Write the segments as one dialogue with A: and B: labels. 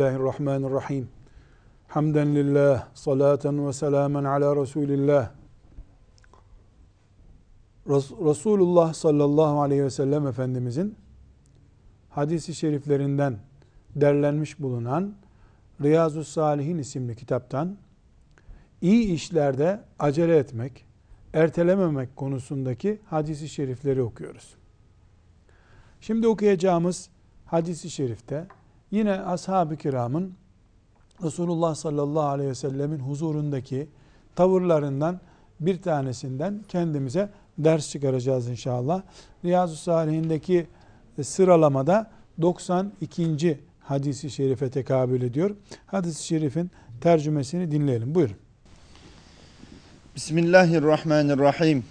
A: Bismillahirrahmanirrahim. Hamden lillah, salaten ve selamen ala Resulillah. Resulullah sallallahu aleyhi ve sellem Efendimizin hadisi şeriflerinden derlenmiş bulunan Riyazu Salihin isimli kitaptan iyi işlerde acele etmek, ertelememek konusundaki hadisi şerifleri okuyoruz. Şimdi okuyacağımız hadisi şerifte Yine ashab-ı kiramın Resulullah sallallahu aleyhi ve sellemin huzurundaki tavırlarından bir tanesinden kendimize ders çıkaracağız inşallah. Riyazu Salihindeki sıralamada 92. hadisi şerife tekabül ediyor. Hadis-i şerifin tercümesini dinleyelim. Buyurun.
B: Bismillahirrahmanirrahim.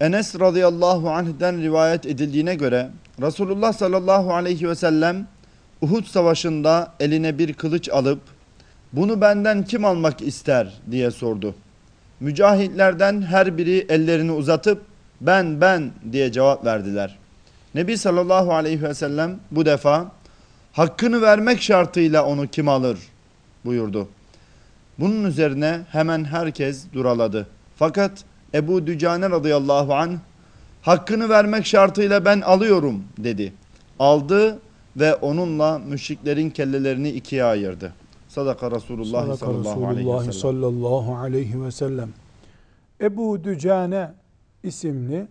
B: Enes radıyallahu anh'den rivayet edildiğine göre Resulullah sallallahu aleyhi ve sellem Uhud savaşında eline bir kılıç alıp bunu benden kim almak ister diye sordu. Mücahitlerden her biri ellerini uzatıp ben ben diye cevap verdiler. Nebi sallallahu aleyhi ve sellem bu defa hakkını vermek şartıyla onu kim alır buyurdu. Bunun üzerine hemen herkes duraladı. Fakat Ebu Dücane radıyallahu anh hakkını vermek şartıyla ben alıyorum dedi. Aldı ve onunla müşriklerin kellelerini ikiye ayırdı. Sadaka Resulullah
A: Sadaka
B: sallallahu, aleyhi ve sellem.
A: sallallahu aleyhi ve sellem. Ebu Dücane isimli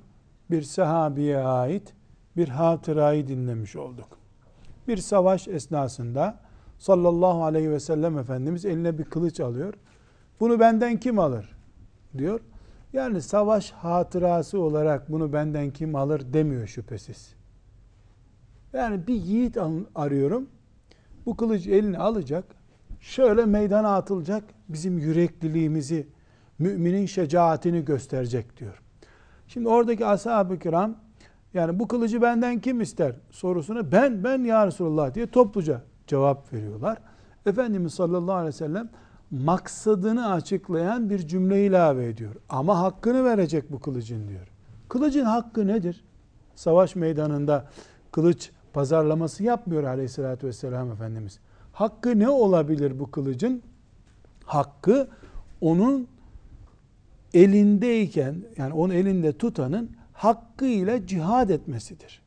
A: bir sahabiye ait bir hatırayı dinlemiş olduk. Bir savaş esnasında sallallahu aleyhi ve sellem Efendimiz eline bir kılıç alıyor. Bunu benden kim alır? diyor. Yani savaş hatırası olarak bunu benden kim alır demiyor şüphesiz. Yani bir yiğit arıyorum. Bu kılıcı eline alacak. Şöyle meydana atılacak. Bizim yürekliliğimizi, müminin şecaatini gösterecek diyor. Şimdi oradaki ashab-ı kiram yani bu kılıcı benden kim ister sorusuna ben ben ya Resulullah diye topluca cevap veriyorlar. Efendimiz sallallahu aleyhi ve sellem maksadını açıklayan bir cümle ilave ediyor. Ama hakkını verecek bu kılıcın diyor. Kılıcın hakkı nedir? Savaş meydanında kılıç pazarlaması yapmıyor aleyhissalatü vesselam Efendimiz. Hakkı ne olabilir bu kılıcın? Hakkı onun elindeyken yani onun elinde tutanın hakkıyla cihad etmesidir.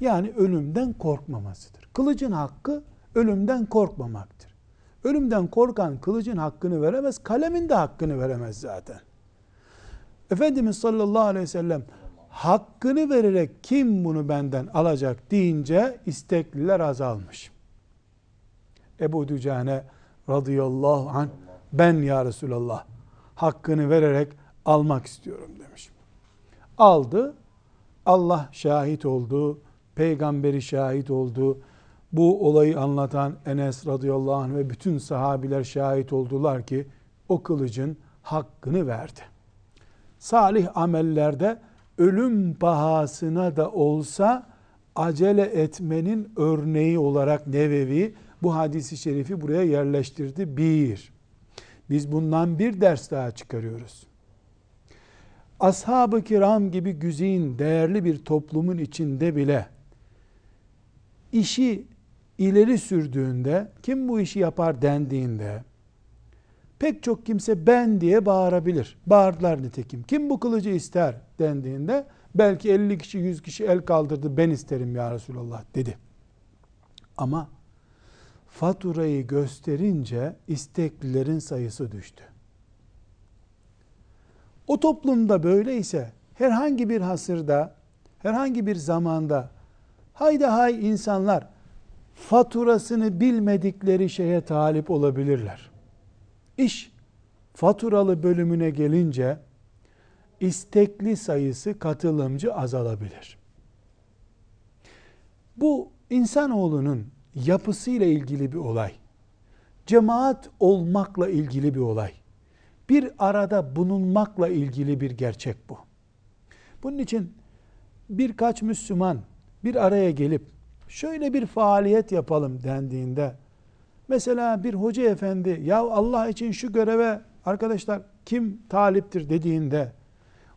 A: Yani ölümden korkmamasıdır. Kılıcın hakkı ölümden korkmamaktır. Ölümden korkan kılıcın hakkını veremez, kalemin de hakkını veremez zaten. Efendimiz sallallahu aleyhi ve sellem hakkını vererek kim bunu benden alacak deyince istekliler azalmış. Ebu Dücane radıyallahu anh ben ya Resulallah hakkını vererek almak istiyorum demiş. Aldı. Allah şahit oldu. Peygamberi şahit oldu. Bu olayı anlatan Enes radıyallahu anh ve bütün sahabiler şahit oldular ki o kılıcın hakkını verdi. Salih amellerde ölüm pahasına da olsa acele etmenin örneği olarak Nevevi bu hadisi şerifi buraya yerleştirdi. Bir, biz bundan bir ders daha çıkarıyoruz. Ashab-ı kiram gibi güzin, değerli bir toplumun içinde bile işi ileri sürdüğünde, kim bu işi yapar dendiğinde, pek çok kimse ben diye bağırabilir. Bağırdılar nitekim. Kim bu kılıcı ister dendiğinde belki 50 kişi 100 kişi el kaldırdı ben isterim ya Resulallah dedi. Ama faturayı gösterince isteklilerin sayısı düştü. O toplumda böyleyse herhangi bir hasırda, herhangi bir zamanda hayda hay insanlar faturasını bilmedikleri şeye talip olabilirler. İş faturalı bölümüne gelince istekli sayısı katılımcı azalabilir. Bu insanoğlunun yapısıyla ilgili bir olay. Cemaat olmakla ilgili bir olay. Bir arada bulunmakla ilgili bir gerçek bu. Bunun için birkaç Müslüman bir araya gelip şöyle bir faaliyet yapalım dendiğinde Mesela bir hoca efendi ya Allah için şu göreve arkadaşlar kim taliptir dediğinde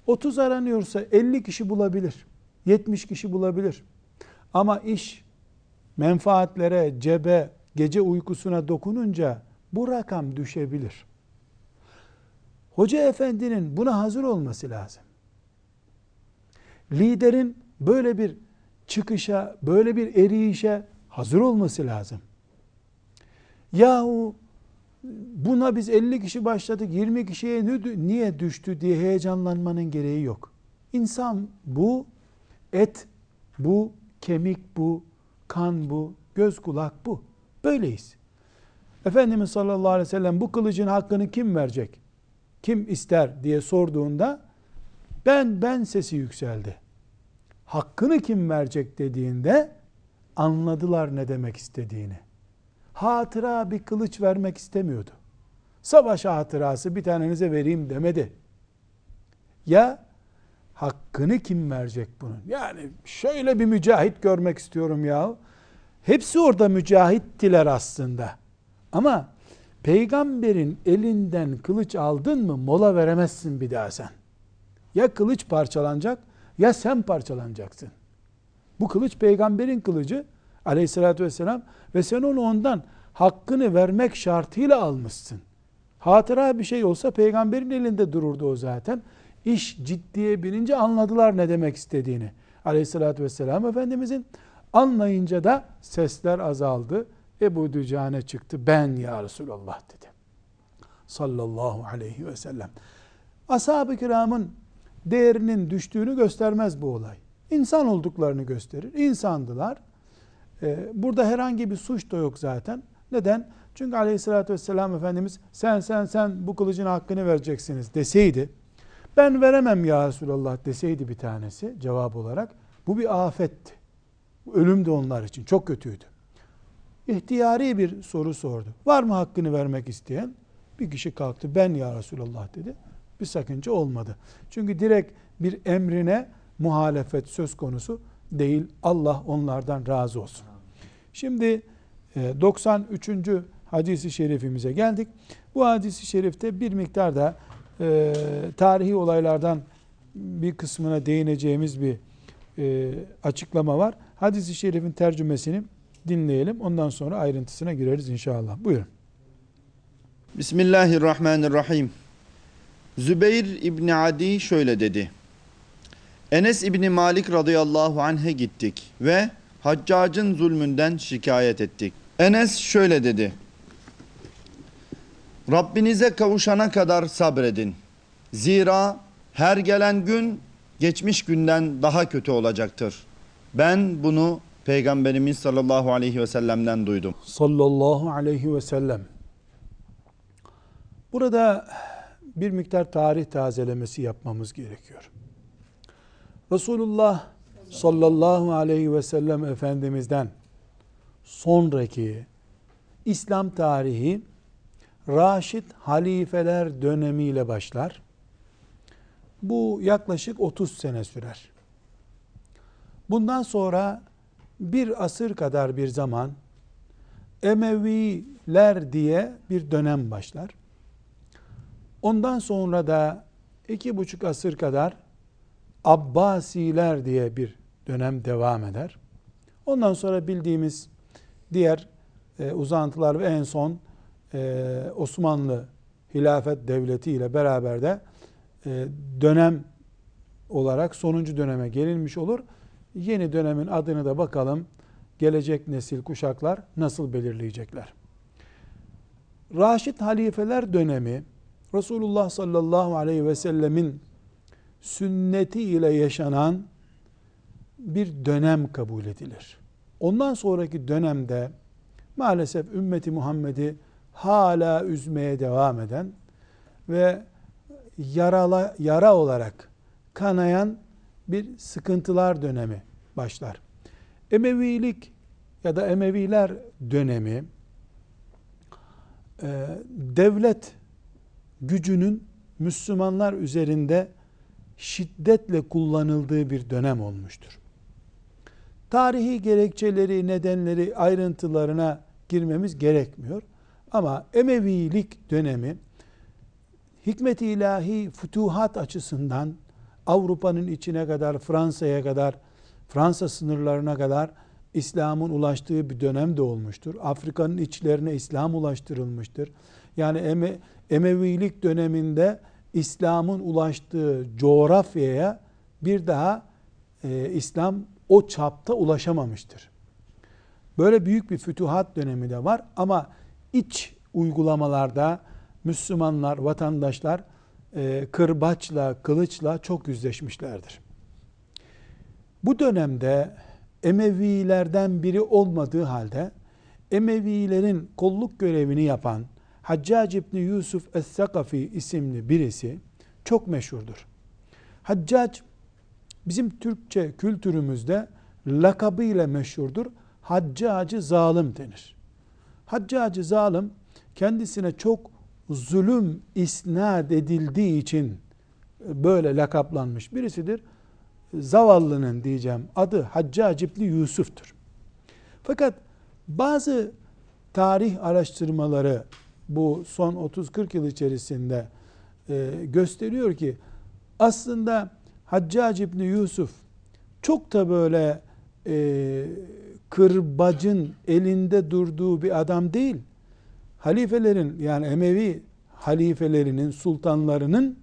A: 30 aranıyorsa 50 kişi bulabilir. 70 kişi bulabilir. Ama iş menfaatlere, cebe gece uykusuna dokununca bu rakam düşebilir. Hoca efendinin buna hazır olması lazım. Liderin böyle bir çıkışa, böyle bir eriyişe hazır olması lazım. Yahu buna biz 50 kişi başladık 20 kişiye niye düştü diye heyecanlanmanın gereği yok. İnsan bu, et bu, kemik bu, kan bu, göz kulak bu. Böyleyiz. Efendimiz sallallahu aleyhi ve sellem bu kılıcın hakkını kim verecek? Kim ister diye sorduğunda ben ben sesi yükseldi. Hakkını kim verecek dediğinde anladılar ne demek istediğini. Hatıra bir kılıç vermek istemiyordu. Savaş hatırası bir tanenize vereyim demedi. Ya hakkını kim verecek bunun? Yani şöyle bir mücahit görmek istiyorum ya. Hepsi orada mücahittiler aslında. Ama peygamberin elinden kılıç aldın mı mola veremezsin bir daha sen. Ya kılıç parçalanacak ya sen parçalanacaksın. Bu kılıç peygamberin kılıcı aleyhissalatü vesselam ve sen onu ondan hakkını vermek şartıyla almışsın. Hatıra bir şey olsa peygamberin elinde dururdu o zaten. İş ciddiye binince anladılar ne demek istediğini. Aleyhissalatü vesselam Efendimizin anlayınca da sesler azaldı. Ebu Dücane çıktı. Ben ya Resulallah dedi. Sallallahu aleyhi ve sellem. Ashab-ı kiramın değerinin düştüğünü göstermez bu olay. İnsan olduklarını gösterir. İnsandılar. Ee, burada herhangi bir suç da yok zaten. Neden? Çünkü aleyhissalatü vesselam Efendimiz sen sen sen bu kılıcın hakkını vereceksiniz deseydi ben veremem ya Resulallah deseydi bir tanesi cevap olarak bu bir afetti. Ölüm de onlar için çok kötüydü. İhtiyari bir soru sordu. Var mı hakkını vermek isteyen? Bir kişi kalktı ben ya Resulallah dedi. Bir sakınca olmadı. Çünkü direkt bir emrine muhalefet söz konusu değil. Allah onlardan razı olsun. Şimdi 93. E, hadisi şerifimize geldik. Bu hadisi şerifte bir miktar da e, tarihi olaylardan bir kısmına değineceğimiz bir e, açıklama var. Hadis-i şerifin tercümesini dinleyelim. Ondan sonra ayrıntısına gireriz inşallah. Buyurun.
B: Bismillahirrahmanirrahim. Zübeyir İbni Adi şöyle dedi. Enes İbni Malik radıyallahu anh'e gittik ve Haccac'ın zulmünden şikayet ettik. Enes şöyle dedi. Rabbinize kavuşana kadar sabredin. Zira her gelen gün geçmiş günden daha kötü olacaktır. Ben bunu Peygamberimiz sallallahu aleyhi ve sellem'den duydum.
A: Sallallahu aleyhi ve sellem. Burada bir miktar tarih tazelemesi yapmamız gerekiyor. Resulullah sallallahu aleyhi ve sellem Efendimiz'den sonraki İslam tarihi Raşid halifeler dönemiyle başlar. Bu yaklaşık 30 sene sürer. Bundan sonra bir asır kadar bir zaman Emeviler diye bir dönem başlar. Ondan sonra da iki buçuk asır kadar Abbasiler diye bir dönem devam eder. Ondan sonra bildiğimiz diğer e, uzantılar ve en son e, Osmanlı hilafet devleti ile beraber de e, dönem olarak sonuncu döneme gelinmiş olur. Yeni dönemin adını da bakalım gelecek nesil kuşaklar nasıl belirleyecekler. Raşid halifeler dönemi Resulullah sallallahu aleyhi ve sellemin sünneti ile yaşanan bir dönem kabul edilir. Ondan sonraki dönemde maalesef ümmeti Muhammed'i hala üzmeye devam eden ve yarala, yara olarak kanayan bir sıkıntılar dönemi başlar. Emevilik ya da Emeviler dönemi e, devlet gücünün Müslümanlar üzerinde şiddetle kullanıldığı bir dönem olmuştur. Tarihi gerekçeleri, nedenleri, ayrıntılarına girmemiz gerekmiyor. Ama Emevilik dönemi hikmet ilahi fütuhat açısından Avrupa'nın içine kadar, Fransa'ya kadar, Fransa sınırlarına kadar İslam'ın ulaştığı bir dönem de olmuştur. Afrika'nın içlerine İslam ulaştırılmıştır. Yani Eme, Emevilik döneminde İslam'ın ulaştığı coğrafyaya bir daha e, İslam o çapta ulaşamamıştır. Böyle büyük bir fütuhat dönemi de var ama iç uygulamalarda Müslümanlar, vatandaşlar e, kırbaçla, kılıçla çok yüzleşmişlerdir. Bu dönemde Emevilerden biri olmadığı halde Emevilerin kolluk görevini yapan Haccac İbni Yusuf Es-Sakafi isimli birisi çok meşhurdur. Haccac bizim Türkçe kültürümüzde lakabıyla meşhurdur. Haccacı zalim denir. Haccacı zalim kendisine çok zulüm isnat edildiği için böyle lakaplanmış birisidir. Zavallının diyeceğim adı Haccac İbni Yusuf'tur. Fakat bazı tarih araştırmaları bu son 30-40 yıl içerisinde e, gösteriyor ki aslında Haccac İbni Yusuf çok da böyle e, kırbacın elinde durduğu bir adam değil. Halifelerin yani Emevi halifelerinin, sultanlarının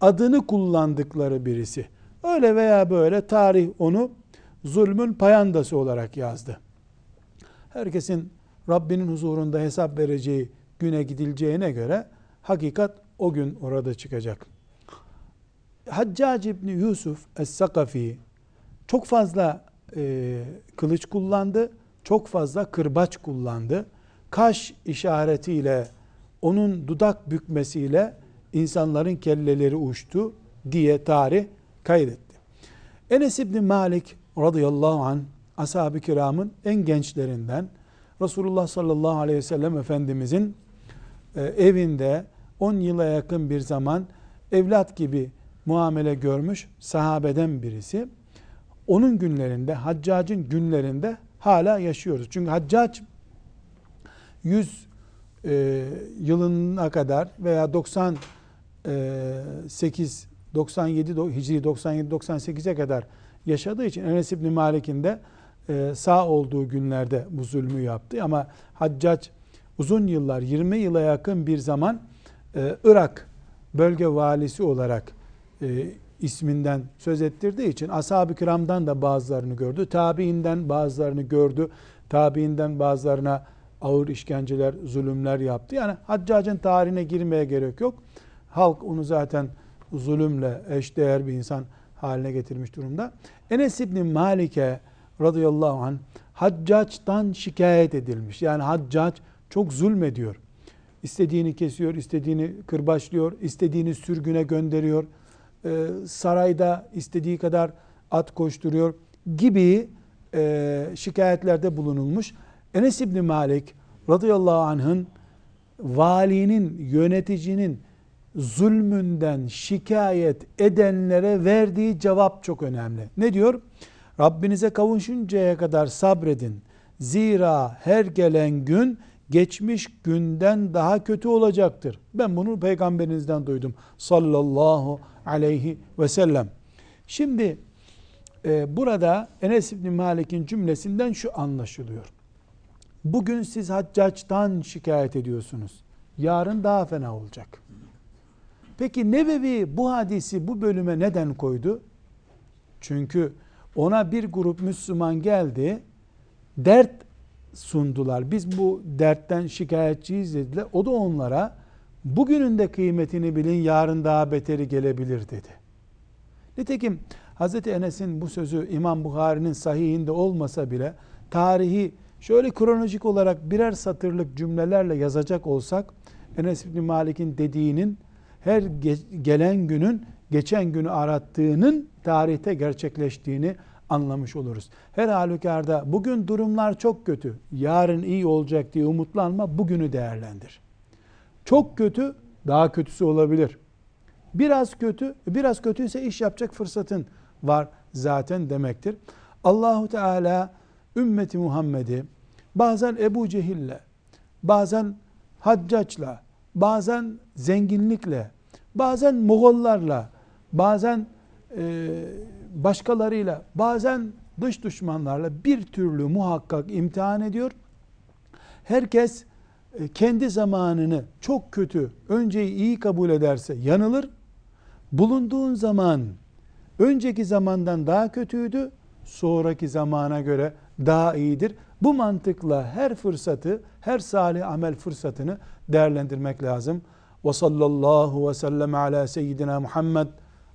A: adını kullandıkları birisi. Öyle veya böyle tarih onu zulmün payandası olarak yazdı. Herkesin Rabbinin huzurunda hesap vereceği güne gidileceğine göre hakikat o gün orada çıkacak. Haccac İbni Yusuf Es-Sakafi çok fazla e, kılıç kullandı, çok fazla kırbaç kullandı. Kaş işaretiyle, onun dudak bükmesiyle insanların kelleleri uçtu diye tarih kaydetti. Enes İbni Malik radıyallahu an ashab-ı kiramın en gençlerinden Resulullah sallallahu aleyhi ve sellem Efendimizin e, evinde 10 yıla yakın bir zaman evlat gibi muamele görmüş sahabeden birisi. Onun günlerinde, Haccac'ın günlerinde hala yaşıyoruz. Çünkü Haccac 100 e, yılına kadar veya 98 97 Hicri 97-98'e kadar yaşadığı için Enes İbni Malik'in de e, sağ olduğu günlerde bu zulmü yaptı. Ama Haccac uzun yıllar 20 yıla yakın bir zaman e, Irak bölge valisi olarak e, isminden söz ettirdiği için ashab-ı kiramdan da bazılarını gördü. Tabiinden bazılarını gördü. Tabiinden bazılarına ağır işkenceler, zulümler yaptı. Yani Haccac'ın tarihine girmeye gerek yok. Halk onu zaten zulümle eşdeğer bir insan haline getirmiş durumda. Enes İbni Malik'e radıyallahu anh Haccac'tan şikayet edilmiş. Yani Haccac çok zulmediyor. İstediğini kesiyor, istediğini kırbaçlıyor, istediğini sürgüne gönderiyor. Ee, sarayda istediği kadar at koşturuyor gibi e, şikayetlerde bulunulmuş. Enes İbni Malik radıyallahu anh'ın valinin, yöneticinin zulmünden şikayet edenlere verdiği cevap çok önemli. Ne diyor? Rabbinize kavuşuncaya kadar sabredin. Zira her gelen gün geçmiş günden daha kötü olacaktır. Ben bunu peygamberinizden duydum. Sallallahu aleyhi ve sellem. Şimdi e, burada Enes İbni Malik'in cümlesinden şu anlaşılıyor. Bugün siz haccaçtan şikayet ediyorsunuz. Yarın daha fena olacak. Peki Nebevi bu hadisi bu bölüme neden koydu? Çünkü ona bir grup Müslüman geldi, dert sundular. Biz bu dertten şikayetçiyiz dediler. O da onlara bugünün de kıymetini bilin, yarın daha beteri gelebilir dedi. Nitekim Hz. Enes'in bu sözü İmam Bukhari'nin sahihinde olmasa bile tarihi şöyle kronolojik olarak birer satırlık cümlelerle yazacak olsak Enes bin Malik'in dediğinin her gelen günün geçen günü arattığının tarihte gerçekleştiğini anlamış oluruz. Her halükarda bugün durumlar çok kötü. Yarın iyi olacak diye umutlanma. Bugünü değerlendir. Çok kötü, daha kötüsü olabilir. Biraz kötü, biraz kötüyse iş yapacak fırsatın var zaten demektir. Allahu Teala ümmeti Muhammed'i bazen Ebu Cehil'le, bazen Haccac'la, bazen zenginlikle, bazen Moğollarla, bazen e, başkalarıyla, bazen dış düşmanlarla bir türlü muhakkak imtihan ediyor. Herkes e, kendi zamanını çok kötü, önceyi iyi kabul ederse yanılır. Bulunduğun zaman önceki zamandan daha kötüydü, sonraki zamana göre daha iyidir. Bu mantıkla her fırsatı, her salih amel fırsatını değerlendirmek lazım. Ve sallallahu ve sellem ala seyyidina Muhammed